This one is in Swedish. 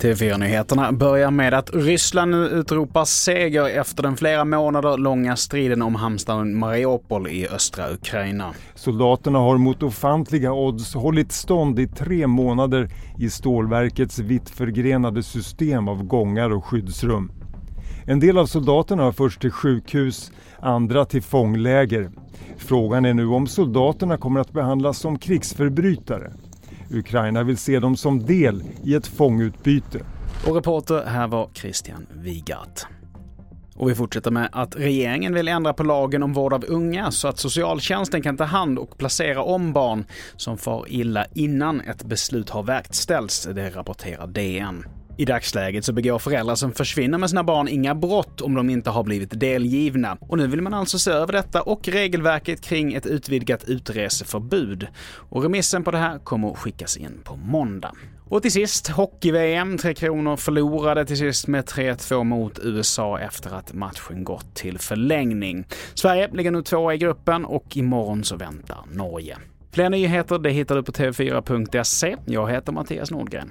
TV4-nyheterna börjar med att Ryssland nu utropar seger efter den flera månader långa striden om hamnstaden Mariupol i östra Ukraina. Soldaterna har mot ofantliga odds hållit stånd i tre månader i stålverkets vitt förgrenade system av gångar och skyddsrum. En del av soldaterna har förts till sjukhus, andra till fångläger. Frågan är nu om soldaterna kommer att behandlas som krigsförbrytare. Ukraina vill se dem som del i ett fångutbyte. Och reporter här var Christian Wigart. Och vi fortsätter med att regeringen vill ändra på lagen om vård av unga så att socialtjänsten kan ta hand och placera om barn som far illa innan ett beslut har verkställts, det rapporterar DN. I dagsläget så begår föräldrar som försvinner med sina barn inga brott om de inte har blivit delgivna. Och nu vill man alltså se över detta och regelverket kring ett utvidgat utreseförbud. Och remissen på det här kommer att skickas in på måndag. Och till sist, hockey-VM. Tre Kronor förlorade till sist med 3-2 mot USA efter att matchen gått till förlängning. Sverige ligger nu tvåa i gruppen och imorgon så väntar Norge. Fler nyheter det hittar du på tv4.se. Jag heter Mattias Nordgren.